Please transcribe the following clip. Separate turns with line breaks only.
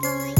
bye.